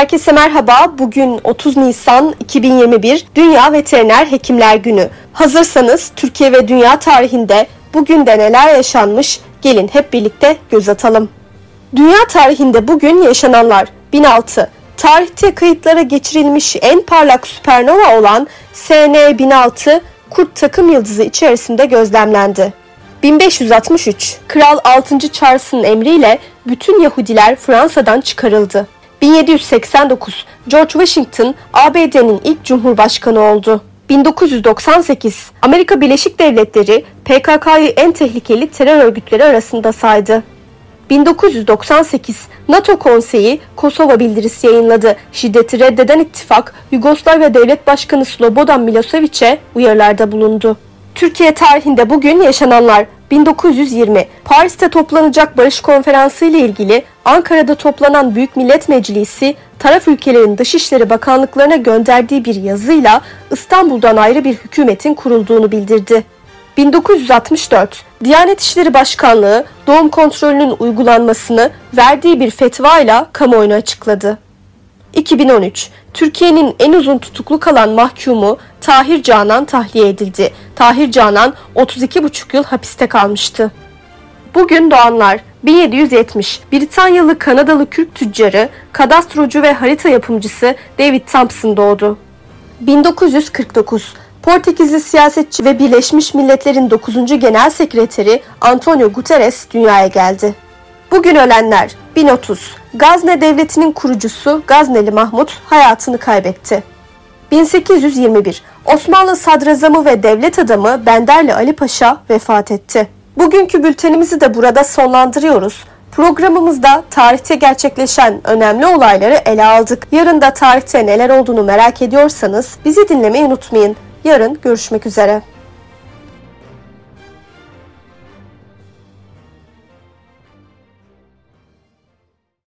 Herkese merhaba. Bugün 30 Nisan 2021 Dünya Veteriner Hekimler Günü. Hazırsanız Türkiye ve dünya tarihinde bugün de neler yaşanmış gelin hep birlikte göz atalım. Dünya tarihinde bugün yaşananlar 1006 Tarihte kayıtlara geçirilmiş en parlak süpernova olan SN 1006 Kurt takım yıldızı içerisinde gözlemlendi. 1563 Kral 6. Charles'ın emriyle bütün Yahudiler Fransa'dan çıkarıldı. 1789 George Washington ABD'nin ilk cumhurbaşkanı oldu. 1998 Amerika Birleşik Devletleri PKK'yı en tehlikeli terör örgütleri arasında saydı. 1998 NATO Konseyi Kosova bildirisi yayınladı. Şiddeti reddeden ittifak Yugoslavya Devlet Başkanı Slobodan Milosevic'e uyarılarda bulundu. Türkiye tarihinde bugün yaşananlar 1920 Paris'te toplanacak barış konferansı ile ilgili Ankara'da toplanan Büyük Millet Meclisi taraf ülkelerin dışişleri bakanlıklarına gönderdiği bir yazıyla İstanbul'dan ayrı bir hükümetin kurulduğunu bildirdi. 1964 Diyanet İşleri Başkanlığı doğum kontrolünün uygulanmasını verdiği bir fetva ile kamuoyuna açıkladı. 2013 Türkiye'nin en uzun tutuklu kalan mahkumu Tahir Canan tahliye edildi. Tahir Canan 32,5 yıl hapiste kalmıştı. Bugün doğanlar 1770 Britanyalı Kanadalı Kürk tüccarı, kadastrocu ve harita yapımcısı David Thompson doğdu. 1949 Portekizli siyasetçi ve Birleşmiş Milletler'in 9. Genel Sekreteri Antonio Guterres dünyaya geldi. Bugün ölenler 1030 Gazne Devleti'nin kurucusu Gazneli Mahmut hayatını kaybetti. 1821 Osmanlı sadrazamı ve devlet adamı Benderli Ali Paşa vefat etti. Bugünkü bültenimizi de burada sonlandırıyoruz. Programımızda tarihte gerçekleşen önemli olayları ele aldık. Yarın da tarihte neler olduğunu merak ediyorsanız bizi dinlemeyi unutmayın. Yarın görüşmek üzere.